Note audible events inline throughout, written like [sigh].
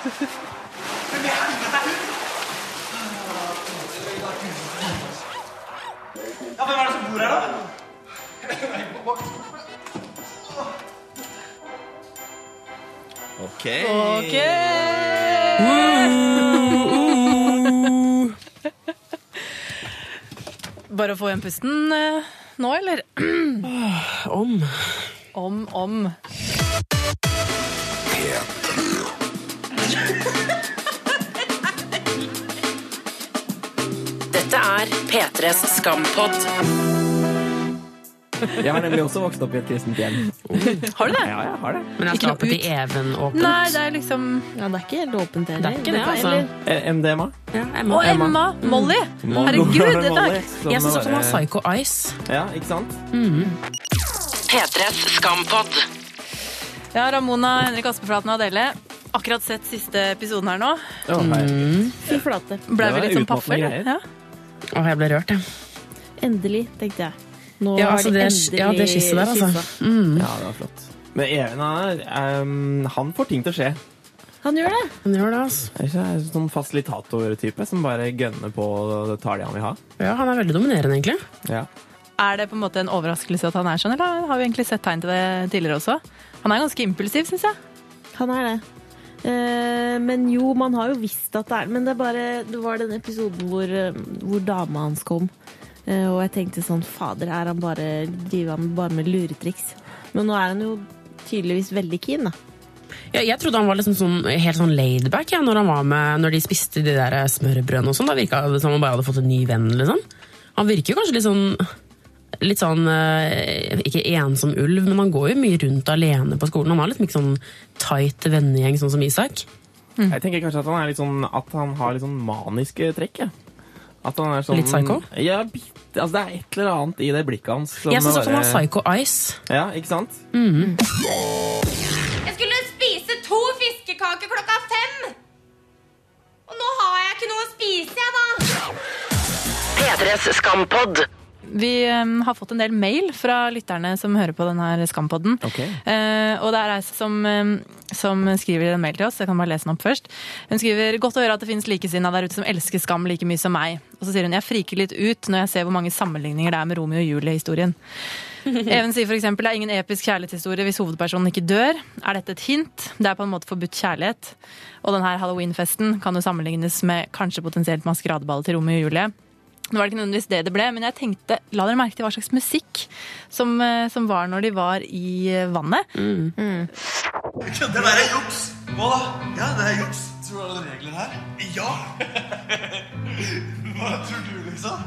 Ja, hvem er det som bor her, da? Ok. Ok! [laughs] Bare å få igjen pusten eh, nå, eller? Om. Om, om. Dette er P3s Skampott. Jeg har nemlig også vokst opp i et kristent hjem. Har du det? Ja, jeg har det. Men er Ikke skapet til. Even åpent? Nei, det er liksom Ja, det er ikke helt åpent heller. Det er ikke det, altså. Eh, MDMA. Ja, Å, Emma. Emma! Molly! Herregud, dette er Jeg syns også hun har Psycho Ice. Ja, ikke sant? P3s Skampod. Ja, Ramona, Henrik Aspeflaten og Adele. Akkurat sett siste episoden her nå. Å, hei. Fy flate. Ble Det vi litt sånn paffe? Ja. Å, jeg ble rørt, jeg. Endelig, tenkte jeg. Nå Ja, altså, de det, endelig ja, det skisset der, altså. Mm. Ja, det var flott. Men Even er, ehm, han får ting til å skje. Han gjør det! Han gjør det, altså. Er ikke en sånn fasilitator-type som bare gønner på og tar det han vil ha. Ja, han er veldig dominerende, egentlig. Ja. Er det på en måte en overraskelse at han er sånn, eller har vi egentlig sett tegn til det tidligere også? Han er ganske impulsiv, syns jeg. Han er det. Eh, men jo, man har jo visst at det er Men det, bare, det var den episoden hvor, eh, hvor dama hans kom. Eh, og jeg tenkte sånn Fader, er han bare driver han bare med luretriks? Men nå er han jo tydeligvis veldig keen, da. Ja, jeg trodde han var liksom sånn, helt sånn laidback ja, når, med, når de spiste de der smørbrødene og sånn. Da virka det som han bare hadde fått en ny venn, liksom. Han virker jo kanskje litt sånn Litt sånn eh, Ikke ensom ulv, men han går jo mye rundt alene på skolen. Han har liksom ikke sånn tight vennegjeng sånn som Isak. Jeg tenker kanskje at han, er litt sånn, at han har litt sånn maniske trekk. Ja. At han er sånn, Litt psycho? Ja, altså det er et eller annet i det blikket hans. som Jeg syns også han har psycho ice. Ja, ikke sant? Jeg skulle spise to fiskekaker klokka fem! Og nå har jeg ikke noe å spise, jeg, da. P3s Skampod. Vi eh, har fått en del mail fra lytterne som hører på denne Skampodden. Okay. Eh, og det er ei som, eh, som skriver en mail til oss. Jeg kan bare lese den opp først. Hun skriver godt å høre at det finnes likesinnede der ute som elsker Skam like mye som meg. Og så sier hun jeg friker litt ut når jeg ser hvor mange sammenligninger det er med Romeo og Julie-historien. [laughs] Even sier f.eks. det er ingen episk kjærlighetshistorie hvis hovedpersonen ikke dør. Er dette et hint? Det er på en måte forbudt kjærlighet. Og denne halloweenfesten kan jo sammenlignes med kanskje potensielt maskeradeball til Romeo og Julie. Nå var det ikke nødvendigvis det det ble, men jeg tenkte, la dere merke til hva slags musikk som, eh, som var når de var i eh, vannet. Det der er juks! Hva da? Ja, det er juks. Tror du det er regler her? Ja! Hva tror du, liksom?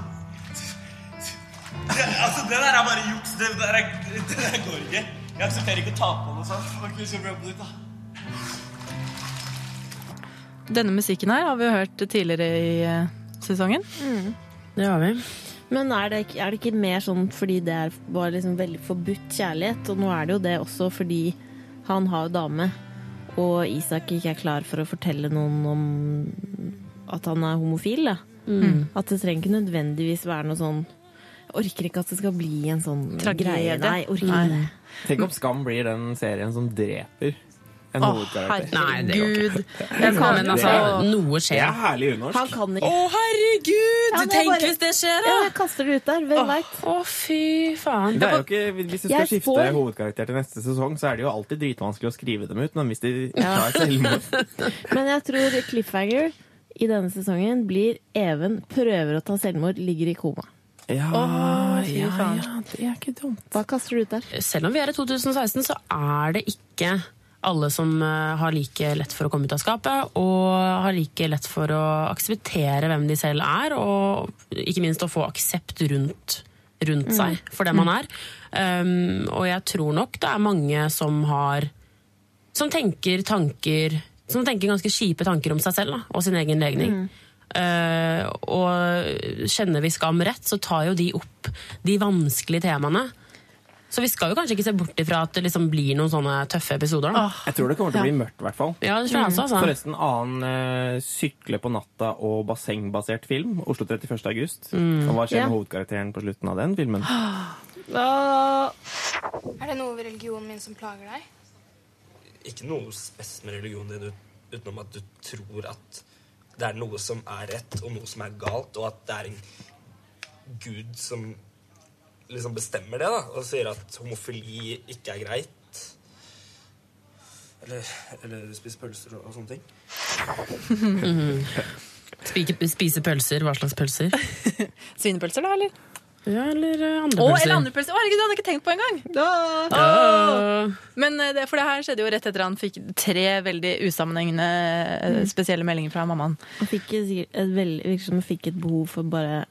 Det, altså, det der er bare juks. Det der, er, det der går ikke. Jeg aksepterer ikke å tape på noe sånt. Ok, så bra på ditt, da. Denne musikken her har vi jo hørt tidligere i sesongen. sesongen. Det har vi. Men er det, ikke- er det ikke mer sånn fordi det er, var liksom veldig forbudt kjærlighet? Og nå er det jo det også fordi han har jo dame, og Isak ikke er klar for å fortelle noen om at han er homofil. Da. At det trenger ikke nødvendigvis være noe sånn Jeg orker ikke at det skal bli en sånn Tragedie. greie. Nei, orker Nei. ikke det. Tenk om Skam blir den serien som dreper en Å, hovedkarakter. Nei, det herregud. Jeg kan, men altså, noe Det er herlig Han unorsk. ikke. Å, herregud! Ja, det Tenk bare- hvis det skjer, Ja, da! jeg kaster det ut der. Hvem veit? Å, fy faen. Det er jo ikke, hvis du skal Jeg skifte får... hovedkarakter til neste sesong, så er det jo alltid dritvanskelig å skrive dem ut. Men hvis de tar selvmord [laughs] Men jeg tror cliffhanger i denne sesongen blir Even prøver å ta selvmord, ligger i koma. Ja, fy ja, ja, det er ikke dumt. Hva kaster du ut der? Selv om vi er i 2016, så er det ikke alle som eh, har like lett for å komme ut av skapet, og har like lett for å akseptere hvem de selv er, og ikke minst å få aksept rundt, rundt seg for det man er. Um, og jeg tror nok det er mange som har Som tenker tanker Som tenker ganske kjipe tanker om seg selv da, og sin egen legning. Uh, og kjenner vi skam rett, så tar jo de opp de vanskelige temaene. Så vi skal jo kanskje ikke se bort ifra at det liksom blir noen sånne tøffe episoder. Da. Jeg tror det kommer til å bli mørkt, i hvert fall. Ja, det tror jeg også. Altså. Forresten, annen eh, sykle på natta og bassengbasert film. Oslo 31. august. Og hva skjer Ja. med hovedkarakteren på slutten av den filmen? Er det noe ved religionen min som plager deg? Ikke noe spes med religionen din. Utenom at du tror at det er noe som er rett, og noe som er galt, og at det er en gud som liksom bestemmer det, da, og sier at homofili ikke er greit. Eller, eller spise pølser og, og sånne ting. [laughs] Spike, spise pølser. Hva slags pølser? [laughs] Svinepølser, da, eller? Ja, eller andre andre Å, pølser. eller andre pølser! Å, herregud, det hadde jeg ikke tenkt på engang! Ja. Men eh, det, for det her skjedde jo rett etter han fikk tre veldig usammenhengende eh, spesielle meldinger fra mammaen. Han fikk et veldig, virker som han fikk et behov for bare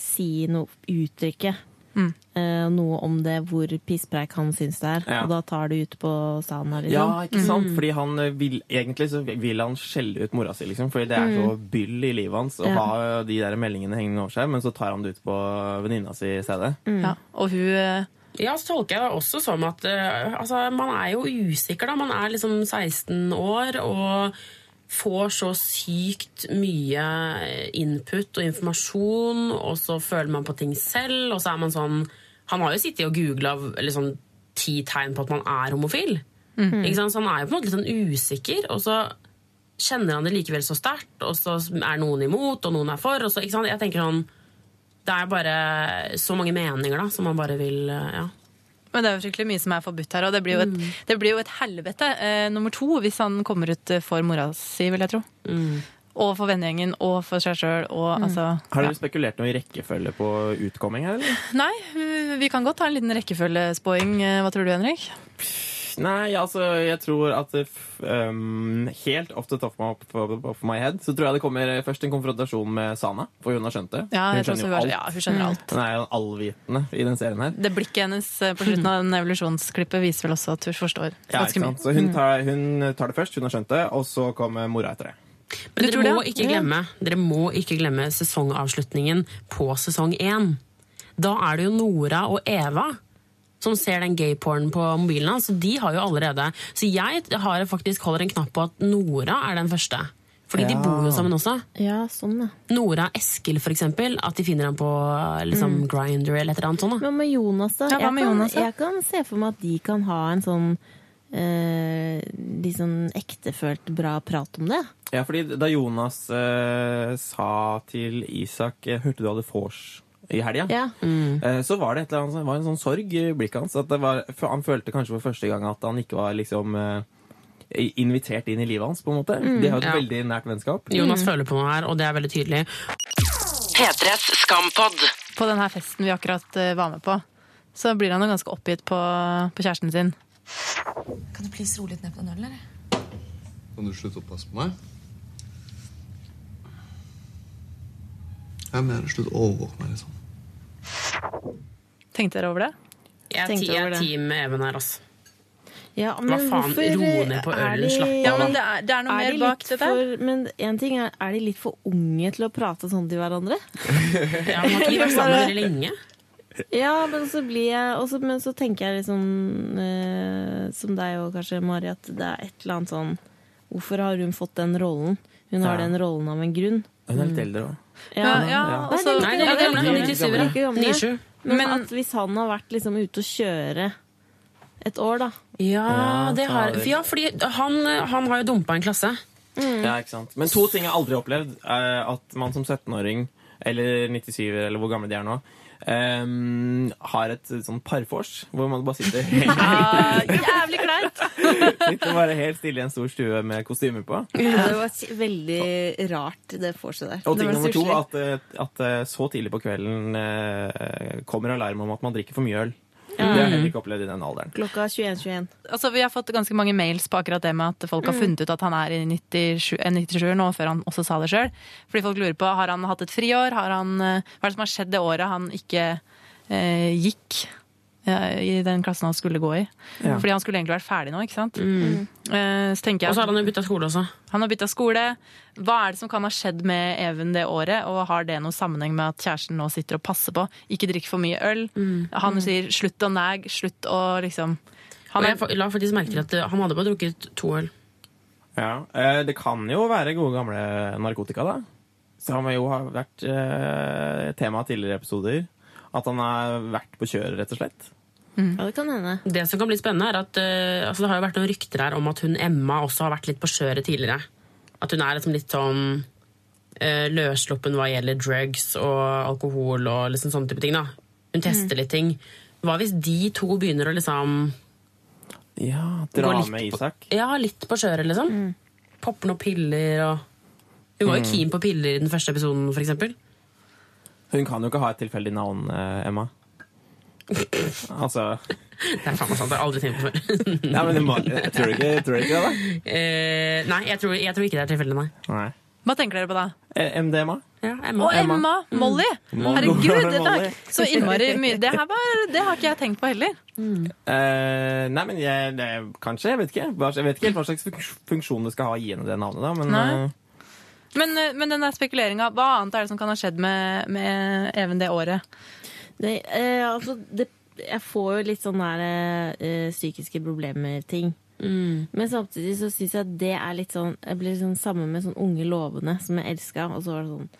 si noe, uttrykke Mm. eh, noe om det, hvor pisspreik han syns det er. Ja. Og da tar det ut på sauna, Ja, liksom. ikke sant? Fordi han eh, vil, Egentlig så vil han skjelle ut mora si, liksom. Fordi det er så byll i livet hans å Ja. ha de der meldingene hengende over seg, men så tar han det ut på venninna si i stedet. Ja, og hun eh, Ja, så tolker jeg det også som at uh, altså, man er jo usikker, da. Man er liksom 16 år og får så sykt mye input og informasjon, og så føler man på ting selv, og så er man sånn Han har jo sittet og googla liksom, ti tegn på at man er homofil. Ikke sant? Så han er jo på en måte litt sånn usikker, og så kjenner han det likevel så sterkt, og så er noen imot, og noen er for. Og så? Jeg tenker sånn Det er bare så mange meninger da, som man bare vil eh, ja. Men det er jo fryktelig mye som er forbudt her, og det blir jo et, Mm. det blir jo et helvete eh, nummer to hvis han kommer ut eh, for mora si, vil jeg tro. Mm. Og for vennegjengen, og for seg sjøl, og altså Har ja. spekulert noe i rekkefølge på utkomming her, eller? Nei, vi kan godt ha en liten rekkefølgespåing. Eh, Hva tror du, Henrik? Nei, altså, jeg tror at um, Helt off the top of, my head så tror jeg det kommer først en konfrontasjon med Sana, for hun har skjønt det. Ja, hun, tror skjønner alt. ja, hun skjønner alt. Hun er jo allvitende i den serien her. Det blikket hennes eh, på slutten av den evolusjonsklippet viser vel også at hun forstår Ja, ganske mye. sant? Så hun tar, hun tar det først, hun har skjønt det, og så kommer mora etter det. Men dere må, det? ikke glemme, dere må ikke glemme sesongavslutningen på sesong én. Da er det jo Nora og Eva som ser den gaypornen på mobilen hans. Så de har jo allerede Så jeg har faktisk holder en knapp på at Nora er den første. Fordi de bor jo sammen også. Ja, sånn, ja. Nora Eskil, for eksempel. At de finner ham på liksom, Grindr eller et eller annet sånt. Da. Men med Jonas, da? Ja, hva jeg, med kan, Jonas, da? jeg kan se for meg at de kan ha en sånn eh, litt sånn ektefølt bra prat om det. Ja, fordi da Jonas eh, sa til Isak eh, Hørte du hadde vors i helga? Ja. mm. så var det et eller annet, det var en sånn sorg i blikket hans. At det var, han følte kanskje for første gang at han ikke var liksom eh, invitert inn i livet hans. på en måte. De har et Ja. veldig nært vennskap. Jonas føler på noe her, og det er veldig tydelig. P3s Skampod. På denne festen vi akkurat eh, var med på, så blir han jo ganske oppgitt på, på kjæresten sin. Kan du please roe litt ned på den ølen, eller? Kan du slutte å passe på meg? Jeg mener slutt å overvåke meg, liksom. Tenkte dere over det? Jeg er, ti, jeg er team med Even her, altså. Ja, Hva faen, ro ned på er ølen, de- slapp av. Ja, men det er, det er noe Er mer de bak det dette. for, men en ting er, er de litt for unge til å prate sånn til hverandre? [laughs] Ja, man har ikke vært sammen veldig lenge. [laughs] Ja, men så blir jeg også, Men så tenker jeg liksom eh, Som deg og kanskje Mari, at det er et eller annet sånn Hvorfor har hun fått den rollen? Hun har Ja. den rollen av en grunn. Hun er litt eldre òg. Ja, ja, Ja. og så- Nei, det er ja, det er litt- 97 Like gamle. 97. Men, Men- at hvis han har vært liksom ute og kjøre et år, da Ja, det har, fader. ja fordi han, han har jo dumpa en klasse. Ja, ikke sant? Men to ting jeg aldri har opplevd. Er at man som 17-åring, eller 97 eller hvor gamle de er nå, ehm, har et sånn parfors hvor man bare sitter [laughs] helt, Ja, jævlig kleint! [laughs] sitter bare helt stille i en stor stue med kostyme på. Det var veldig rart, det vorset der. Og ting nummer to, at, at eh, så tidlig på kvelden eh, kommer alarm om at man drikker for mye øl. Det har jeg heller ikke opplevd i den alderen. Klokka 21.21. Altså, vi har fått ganske mange mails på akkurat det med at folk har funnet ut at han er i 97, eh, 97 nå, før han også sa det sjøl. Fordi folk lurer på har han hatt et friår. Har han, eh, hva er det som har skjedd det året han ikke eh, gikk i den klassen han skulle gå i? Ja. Fordi han skulle egentlig vært ferdig nå, ikke sant? Mm. så tenker Og så har han jo bytta skole også. han har bytta skole. Hva er det som kan ha skjedd med Even det året? Og har det noen sammenheng med at kjæresten nå sitter og passer på? Ikke drikk for mye øl. Han sier 'slutt å næg, slutt å liksom han er, jeg la faktisk merke til at eh, han hadde bare drukket to øl. Ja, eh, Det kan jo være gode gamle narkotika, da. Som jo har vært eh, tema i tidligere episoder. At han har vært på kjøret, rett og slett. Ja, det kan hende. Det som kan bli spennende, er at uh, altså, det har jo vært noen rykter her om at hun Emma også har vært litt på skjøret tidligere. At hun er liksom litt sånn uh, løssluppen hva gjelder drugs og alkohol og liksom sånne type ting. da. Hun tester litt ting. Hva hvis de to begynner å liksom Ja, dra med med på- Isak. Ja, litt på skjøret, liksom. Popper noen piller og Hun var jo Mm. keen på piller i den første episoden, for eksempel. Hun kan jo ikke ha et tilfeldig navn, eh, Emma. Altså Det er faen meg sant, det har jeg aldri tenkt på før. [laughs] nei, men må, jeg tror du ikke, tror du ikke det, da? Eh, nei, jeg tror, jeg tror ikke det er tilfeldig, nei. Nei. Hva tenker dere på da? Eh, MDMA? Ja, Og Emma. Emma! Molly! Mm. Herregud, Det er så innmari mye. Det, her var, det har ikke jeg tenkt på heller. Eh, nei, men jeg, det, kanskje. Jeg vet ikke. Jeg vet ikke helt hva slags funksjon det skal ha i henne, det navnet. da, men Nei. Men, eh, men den der spekuleringa, hva annet er det som kan ha skjedd med, med Even det året? Det, eh, altså, det, jeg får jo litt sånn der eh, psykiske problemer-ting. Mm. Men samtidig så syns jeg det er litt sånn Jeg blir sånn sammen med sånn unge lovende som jeg elska, og så var det sånn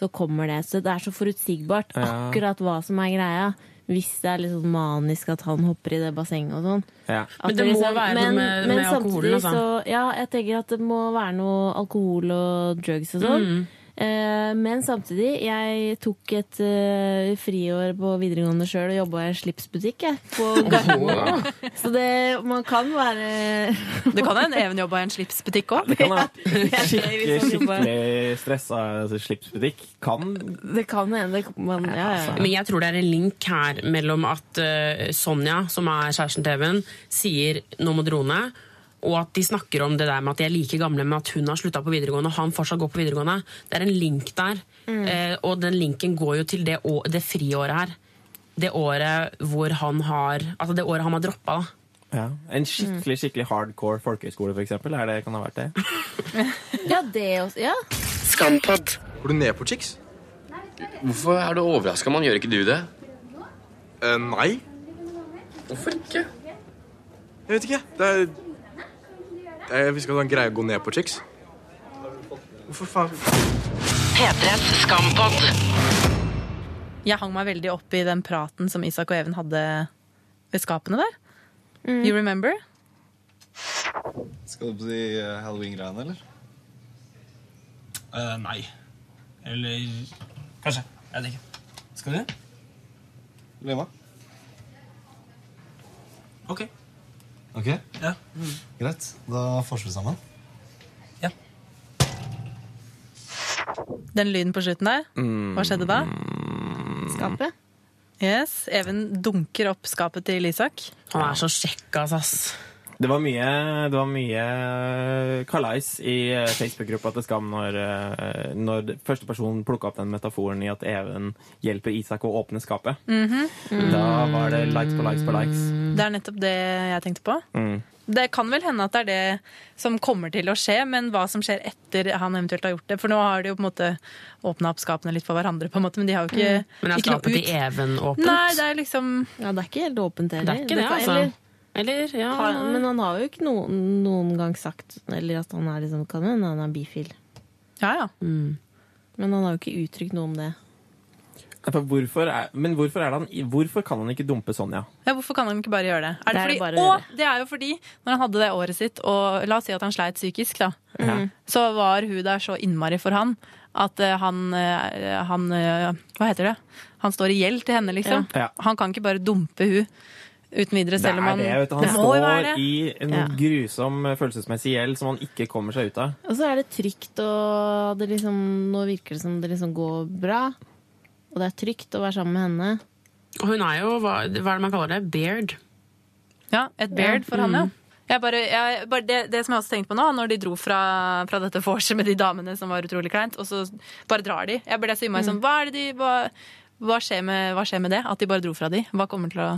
Så kommer det. Så det er så forutsigbart Ja. akkurat hva som er greia. Hvis det er litt sånn manisk at han hopper i det bassenget og sånn. ja. Men det må være noe med- med alkoholen, altså. Så, ja, jeg tenker at det må være noe alkohol og drugs og sånn. Mm. Eh, men samtidig, jeg tok et uh, friår på videregående sjøl og jobba i en slipsbutikk, jeg. På Gardermoen. Så det Man kan være Det kan hende Even jobba i en slipsbutikk òg. [laughs] Skikkelig, skikkelig stressa altså, slipsbutikk. Kan Det kan hende. Man, ja, ja, ja. Men jeg tror det er en link her mellom at uh, Sonja, som er kjæresten til Even, sier 'nå må du roe ned', og at de snakker om det der med at de er like gamle, men at hun har slutta på videregående og han fortsatt går på videregående. Det er en link der. Eh, og den linken går jo til det, å- det friåret her. Det året hvor han har Altså det året han har droppa, da. ja. En skikkelig skikkelig hardcore folkehøyskole, for eksempel. Er det, kan det ha vært det? [laughs] ja, det også. Ja. Skampod. Går du ned på chicks? Hvorfor er du overraska, man Gjør ikke du det? Uh, nei. Hvorfor ikke? Jeg vet ikke. Det er Jeg visste ikke at det var en greie å gå ned på chicks. Hvorfor faen? P3s Skampod. Jeg hang meg veldig opp i den praten som Isak og Even hadde ved skapene der. You remember? Skal du på de eh, halloween-greiene, eller? Uh, nei. Eller kanskje. Jeg vet ikke. Skal du? Lena? Ok. Ok, Ja. greit. Da forsker vi sammen. Ja. Den lyden på slutten der. Mm. Hva skjedde da? Skapet. Yes, Even dunker opp skapet til Isak. Han er så sjekkas, ass. Det var mye, det var mye kalais i eh, Facebook-gruppa til Skam når, eh, når første person plukka opp den metaforen i at Even hjelper Isak å åpne skapet. Da var det likes på likes på likes. Det er nettopp det jeg tenkte på. Mm. Det kan vel hende at det er det som kommer til å skje, men hva som skjer etter han eventuelt har gjort det. For nå har de jo på en måte åpna opp skapene litt for hverandre, på en måte, men de har jo ikke, Men er skapet til. Even åpent? Nei, det er liksom Ja, det er ikke helt åpent heller. Det er ikke det, kan- altså. Eller, Eller, ja har, men han har jo ikke noen, noen gang sagt Eller at han er liksom Kan hende han er bifil. Ja, ja. Men han har jo ikke uttrykt noe om det. For hvorfor er, men hvorfor, er det han, hvorfor kan han ikke dumpe Sonja? Ja, Hvorfor kan han ikke bare gjøre det? Er det Det er fordi, det bare å og gjøre. det er jo fordi når han hadde det året sitt, og la oss si at han sleit psykisk, da, Ja. så var hun der så innmari for han at eh, han, eh, han eh, Hva heter det? Han står i gjeld til henne, liksom. Ja. Han kan ikke bare dumpe hun uten videre, selv om han det, vet du. Han står i en Ja. grusom eh, følelsesmessig gjeld som han ikke kommer seg ut av. Og så er det trygt, og det liksom, nå virker det som det liksom går bra. Og det er trygt å være sammen med henne. Og hun er jo, hva, hva er det man kaller det? Beard. Ja, et beard for han, ja. Jeg bare, jeg, bare det, det som jeg også tenkte på nå, når de dro fra, fra dette vorset med de damene som var utrolig kleint, og så bare drar de. Jeg ble så innmari sånn, hva er det de, hva, hva, skjer med, hva skjer med det? At de bare dro fra de? Hva kommer til å...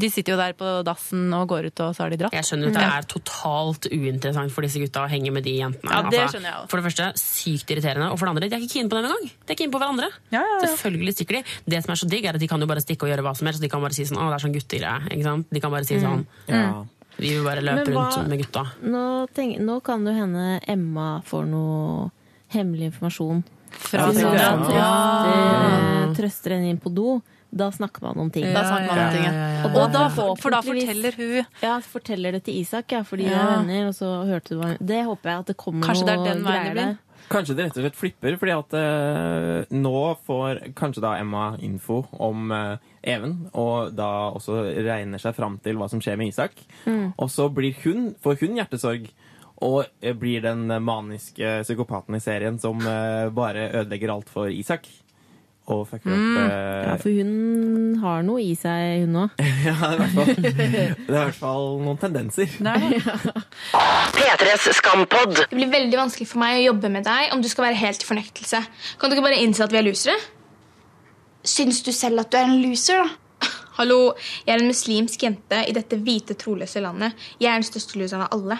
De sitter jo der på dassen og går ut, og så har de dratt. Jeg skjønner at det er totalt uinteressant for disse gutta å henge med de jentene. Ja, det Altså, skjønner jeg også. For det første, sykt irriterende. Og for det andre, de er ikke keen på dem engang. De er keen på hverandre. Ja, ja, ja. Selvfølgelig stikker de. Det som er så digg, er at de kan jo bare stikke og gjøre hva som helst. De kan bare si sånn, å, det er sånn guttegreie. Ikke sant? De kan bare si sånn, Ja. vi vil bare løpe hva- rundt med gutta. Nå, tenk, nå kan det hende Emma får noe hemmelig informasjon. Fra Sonja. han trøster, trøster henne inn på do. Da snakker man om ting. Da snakker man om ting, ja. Og, Og da- for, for da forteller hun Ja, forteller det til Isak, ja, fordi de Ja. er venner, og så hørte du hva Det håper jeg at det kommer Kanskje det er den veien det greier blir? Kanskje det rett og slett flipper, fordi at uh, nå får kanskje da Emma info om uh, Even, og da også regner seg fram til hva som skjer med Isak. Mm. Og så blir hun, får hun hjertesorg, og eh, blir den maniske psykopaten i serien som bare ødelegger alt for Isak. Og fucker Mm. opp eh, Ja, for hun har noe i seg, hun òg. [laughs] ja, det i hvert fall, [laughs] det er i hvert fall noen tendenser. P3s Skampod. Det blir veldig vanskelig for meg å jobbe med deg om du skal være helt i fornektelse. Kan du ikke bare innse at vi er losere? Syns du selv at du er en loser, da? [laughs] Hallo, jeg er en muslimsk jente i dette hvite, troløse landet. Jeg er den største loseren av alle.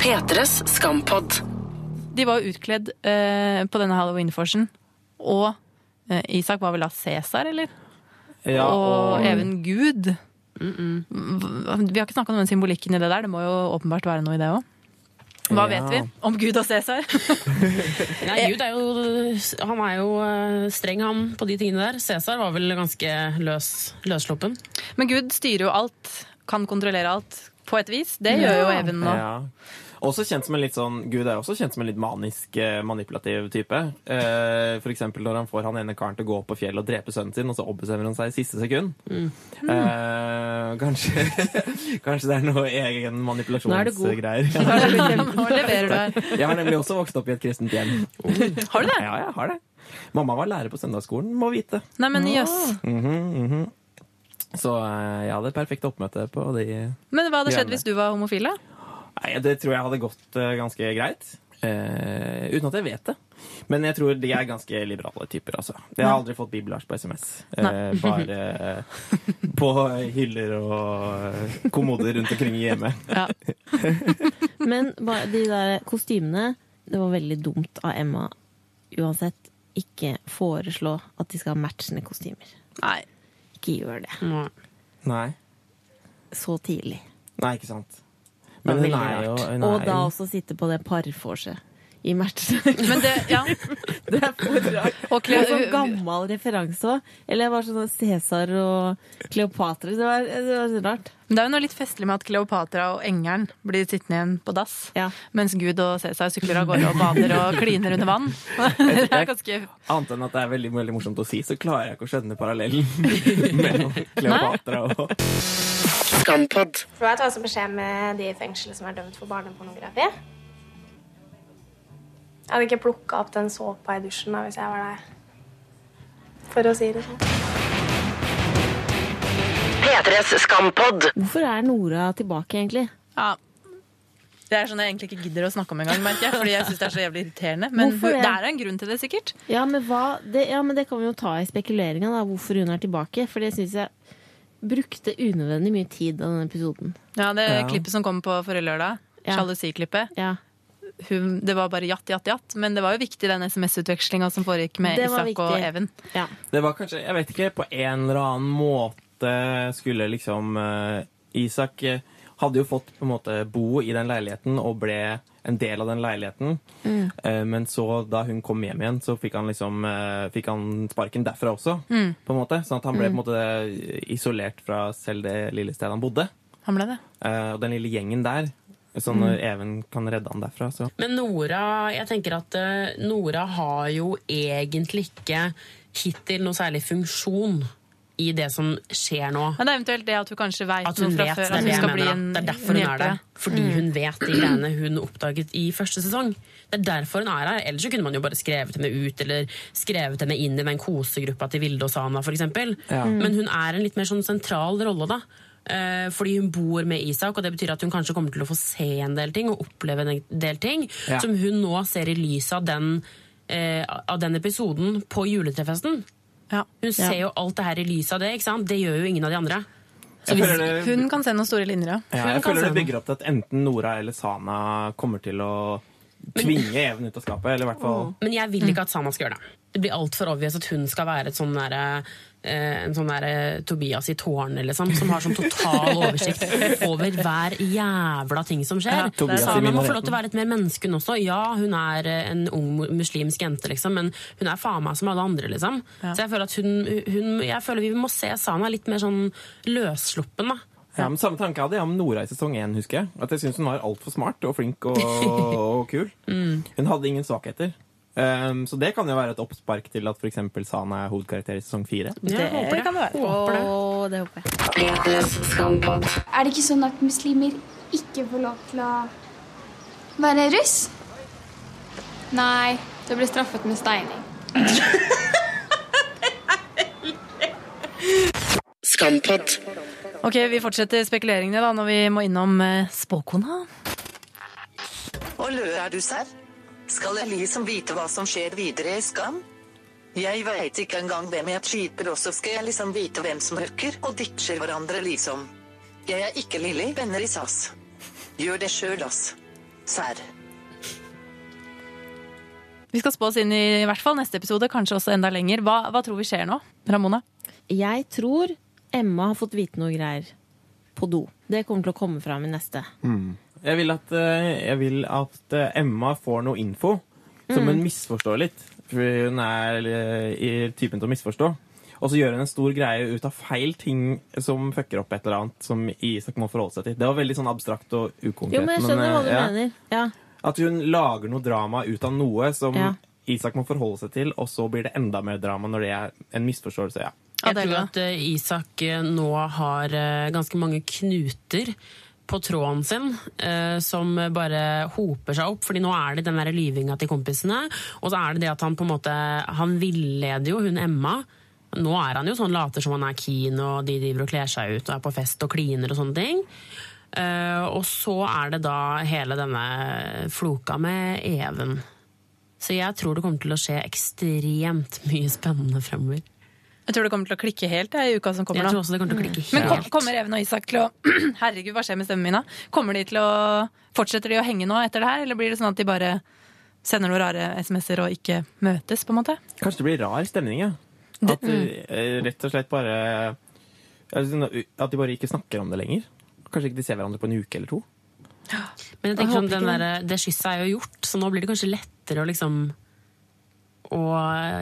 P3s Skampod. De var jo utkledd eh, på denne halloween-forsen. Og eh, Isak var vel da Cæsar, eller? Ja, og, og- Even Gud. Vi har ikke snakka om den symbolikken i det der. Det må jo åpenbart være noe i det òg. Hva Ja. vet vi om Gud og Cæsar? [laughs] Nei, Gud er jo, han er jo eh, streng han på de tingene der. Cæsar var vel ganske løs, løssluppen. Men Gud styrer jo alt, kan kontrollere alt, på et vis. Det gjør jo Even nå. Ja. Også kjent som en litt sånn, Gud er også kjent som en litt manisk, eh, manipulativ type. Eh, eksempel når han får han ene karen til å gå opp på fjellet og drepe sønnen sin, og så ombestemmer han seg i siste sekund. Eh, kanskje, [laughs] kanskje det er noe egen er manipulasjonsgreier. [laughs] [laughs] Jeg har nemlig også vokst opp i et kristent hjem. Har du det? Ja, jeg har det. Mamma var lærer på søndagsskolen, må vite. Nei, men jøss. mm -hmm. Så eh, jeg hadde perfekt oppmøte på de Men hva hadde skjedd hvis du var homofil, da? Nei, Det tror jeg hadde gått eh, ganske greit. Uh, uten at jeg vet det. Men jeg tror de er ganske liberale typer. altså. Jeg har aldri fått bibelars på SMS. Uh, [laughs] bare uh, på hyller og eh, kommoder rundt omkring i hjemmet. [laughs] Men de der kostymene Det var veldig dumt av Emma uansett ikke foreslå at de skal ha matchende kostymer. Nei. Ikke gjør det. Nei. Så tidlig. Nei, ikke sant. Men hun er jo hun er Og da også sitte på det parforset i match. [laughs] Men det, ja. det er for rart. Og er sånn gammel referanse òg. Eller det var sånn Cæsar og Kleopatra. Det var, det var så rart. Men Det er jo noe litt festlig med at Kleopatra og engelen blir sittende igjen på dass, mens Gud og Cæsar sykler av gårde og bader og kliner under vann. [laughs] Det er ganske Annet enn at det er veldig, veldig morsomt å si, så klarer jeg ikke å skjønne parallellen [laughs] mellom Kleopatra og Skampod. For du vet hva som skjer med de i fengselet som er dømt for barnepornografi? Jeg hadde ikke plukka opp den såpa i dusjen da, hvis jeg var deg. For å si det sånn. P3s Skampod. Hvorfor er Nora tilbake, egentlig? Ja. Det er sånn jeg egentlig ikke gidder å snakke om engang, merker jeg. Fordi jeg syns det er så jævlig irriterende. Men det? det er en grunn til det, sikkert. Ja, men, hva, det, ja, men det kan vi jo ta i spekuleringa, da, hvorfor hun er tilbake. For det syns jeg brukte unødvendig mye tid av denne episoden. Ja, det Ja. klippet som kom på forrige lørdag, Ja. sjalusiklippet, Ja. hun- det var bare jatt, jatt, jatt. Men det var jo viktig, den SMS-utvekslinga som foregikk med Det var Isak og. Even. Ja. Det var kanskje, jeg vet ikke, på en eller annen måte skulle liksom uh, Isak eh, hadde jo fått på en måte bo i den leiligheten og ble en del av den leiligheten. Mm. Eh, Men så, da hun kom hjem igjen, så fikk han liksom eh, Fikk han sparken derfra også, Mm. på en måte. Sånn at han ble Mm. på en måte isolert fra selv det lille stedet han bodde. Han ble det. Eh, Og den lille gjengen der. Sånn mm. Even kan redde han derfra, så Men Nora, jeg tenker at Nora har jo egentlig ikke hittil noe særlig funksjon i det som skjer nå. Men det er eventuelt det at hun kanskje veit At hun noe fra vet, før. det er At det hun skal bli en. Det er derfor hun er der. Fordi Mm. hun vet de greiene hun oppdaget i første sesong. Det er derfor hun er her. Ellers kunne man jo bare skrevet henne ut, eller skrevet henne inn i den kosegruppa til Vilde og Sana, f.eks. Ja. Men hun er en litt mer sånn sentral rolle, da. Eh, Fordi hun bor med Isak, og det betyr at hun kanskje kommer til å få se en del ting og oppleve en del ting Ja. som hun nå ser i lys av den, eh, av den episoden på juletrefesten. Hun ser jo alt det her i lys av det, ikke sant? Det gjør jo ingen av de andre. Så hvis, det- Hun kan se noen store linjer, ja. Ja, jeg føler det bygger opp til at enten Nora eller Sana kommer til å tvinge Even ut av skapet. Eller i hvert fall Men jeg vil ikke at Sana skal gjøre det. Det blir altfor obvious at hun skal være et sånn derre eh, en sånn der, Tobias i tårnet, liksom, som har sånn total [laughs] oversikt over hver jævla ting som skjer. Ja, Sana må få lov til å være litt mer menneske hun også. Ja, hun er eh, en ung muslimsk jente, liksom, men hun er faen meg som alle andre, liksom. Ja. Så jeg føler at hun, hun Jeg føler vi må se Sana litt mer sånn løssluppen, da. Ja, men Samme tanke hadde jeg om Nora i sesong én, husker jeg. At jeg syntes hun var altfor smart og flink og, [laughs] og kul. Mm. Hun hadde ingen svakheter. Um, så det kan jo være et oppspark til at f.eks. Sana er hovedkarakter i sesong fire. Det kan det være. Å, det håper jeg. Er det ikke sånn at muslimer ikke får lov til å være russ? Nei, du blir straffet med steining. [laughs] Skampod. Ok, Vi fortsetter spekuleringene da, når vi må innom eh, spåkona. Lø er du, serr? Skal jeg liksom vite hva som skjer videre i Skam? Jeg veit ikke engang hvem jeg skyter, og så skal jeg liksom vite hvem som hooker og ditcher hverandre, liksom. Jeg er ikke Lilly, venner i SAS. Gjør det sjøl, ass. Serr. Vi skal spå oss inn i, i hvert fall neste episode, kanskje også enda lenger. Hva, hva tror vi skjer nå, Ramona? Jeg tror Emma har fått vite noe greier på do. Det kommer til å komme fram i neste. Jeg vil at, eh, jeg vil at eh, Emma får noe info som Mm. hun misforstår litt. For hun er eh, i typen til å misforstå. Og så gjør hun en stor greie ut av feil ting som fucker opp et eller annet som Isak må forholde seg til. Det var veldig sånn abstrakt og ukonkret. Jo, men jeg skjønner men, hva du ja. mener. Ja. At hun lager noe drama ut av noe som Ja. Isak må forholde seg til, og så blir det enda mer drama når det er en misforståelse. ja. Jeg tror at eh, Isak eh, nå har eh, ganske mange knuter på tråden sin, som bare hoper seg opp. fordi nå er det den der lyvinga til kompisene, og så er det det at han på en måte Han villeder jo hun Emma. Nå er han jo sånn later som han er keen, og de driver og kler seg ut og er på fest og kliner og sånne ting. Og så er det da hele denne floka med Even. Så jeg tror det kommer til å skje ekstremt mye spennende fremover. Jeg tror det kommer til å klikke helt jeg, i uka som kommer. Jeg tror også det kommer til å klikke helt. Men kommer Even og Isak til å [clears throat] Herregud, hva skjer med stemmen min da? Kommer de til å Fortsetter de å henge nå etter det her, eller blir det sånn at de bare sender noen rare SMS-er og ikke møtes, på en måte? Kanskje det blir rar stemning, ja. At de rett og slett bare At de bare ikke snakker om det lenger. Kanskje ikke de ser hverandre på en uke eller to. Men jeg Jeg tenker sånn, håper den der, det skysset er jo gjort, så nå blir det kanskje lettere å liksom å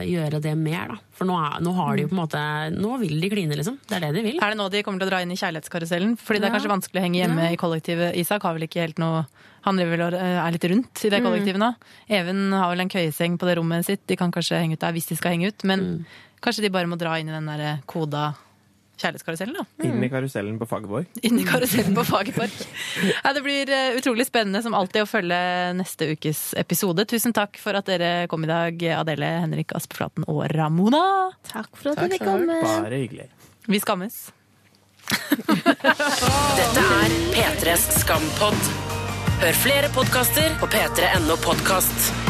gjøre det mer, da. For nå, er, nå har de jo på en måte Nå vil de kline, liksom. Det er det de vil. Er det nå de kommer til å dra inn i kjærlighetskarusellen? Fordi det er kanskje vanskelig å henge hjemme Ja. i kollektivet. Isak har vel ikke helt noe Han driver vel eh, er litt rundt i det Mm. kollektivet nå. Even har vel en køyeseng på det rommet sitt. De kan kanskje henge ut der hvis de skal henge ut. Men Mm. kanskje de bare må dra inn i den der koda kjærlighetskarusellen, da. Inn i karusellen på Fagerborg. [laughs] Inn i karusellen på Fagerborg. Ja, det blir eh, utrolig spennende som alltid å følge neste ukes episode. Tusen takk for at dere kom i dag, Adele, Henrik Aspeflaten og Ramona. Takk for at Takk dere kom. Bare hyggelig. Vi skammes. [laughs] Dette er P3s Skampod. Hør flere podkaster på p3.no podkast.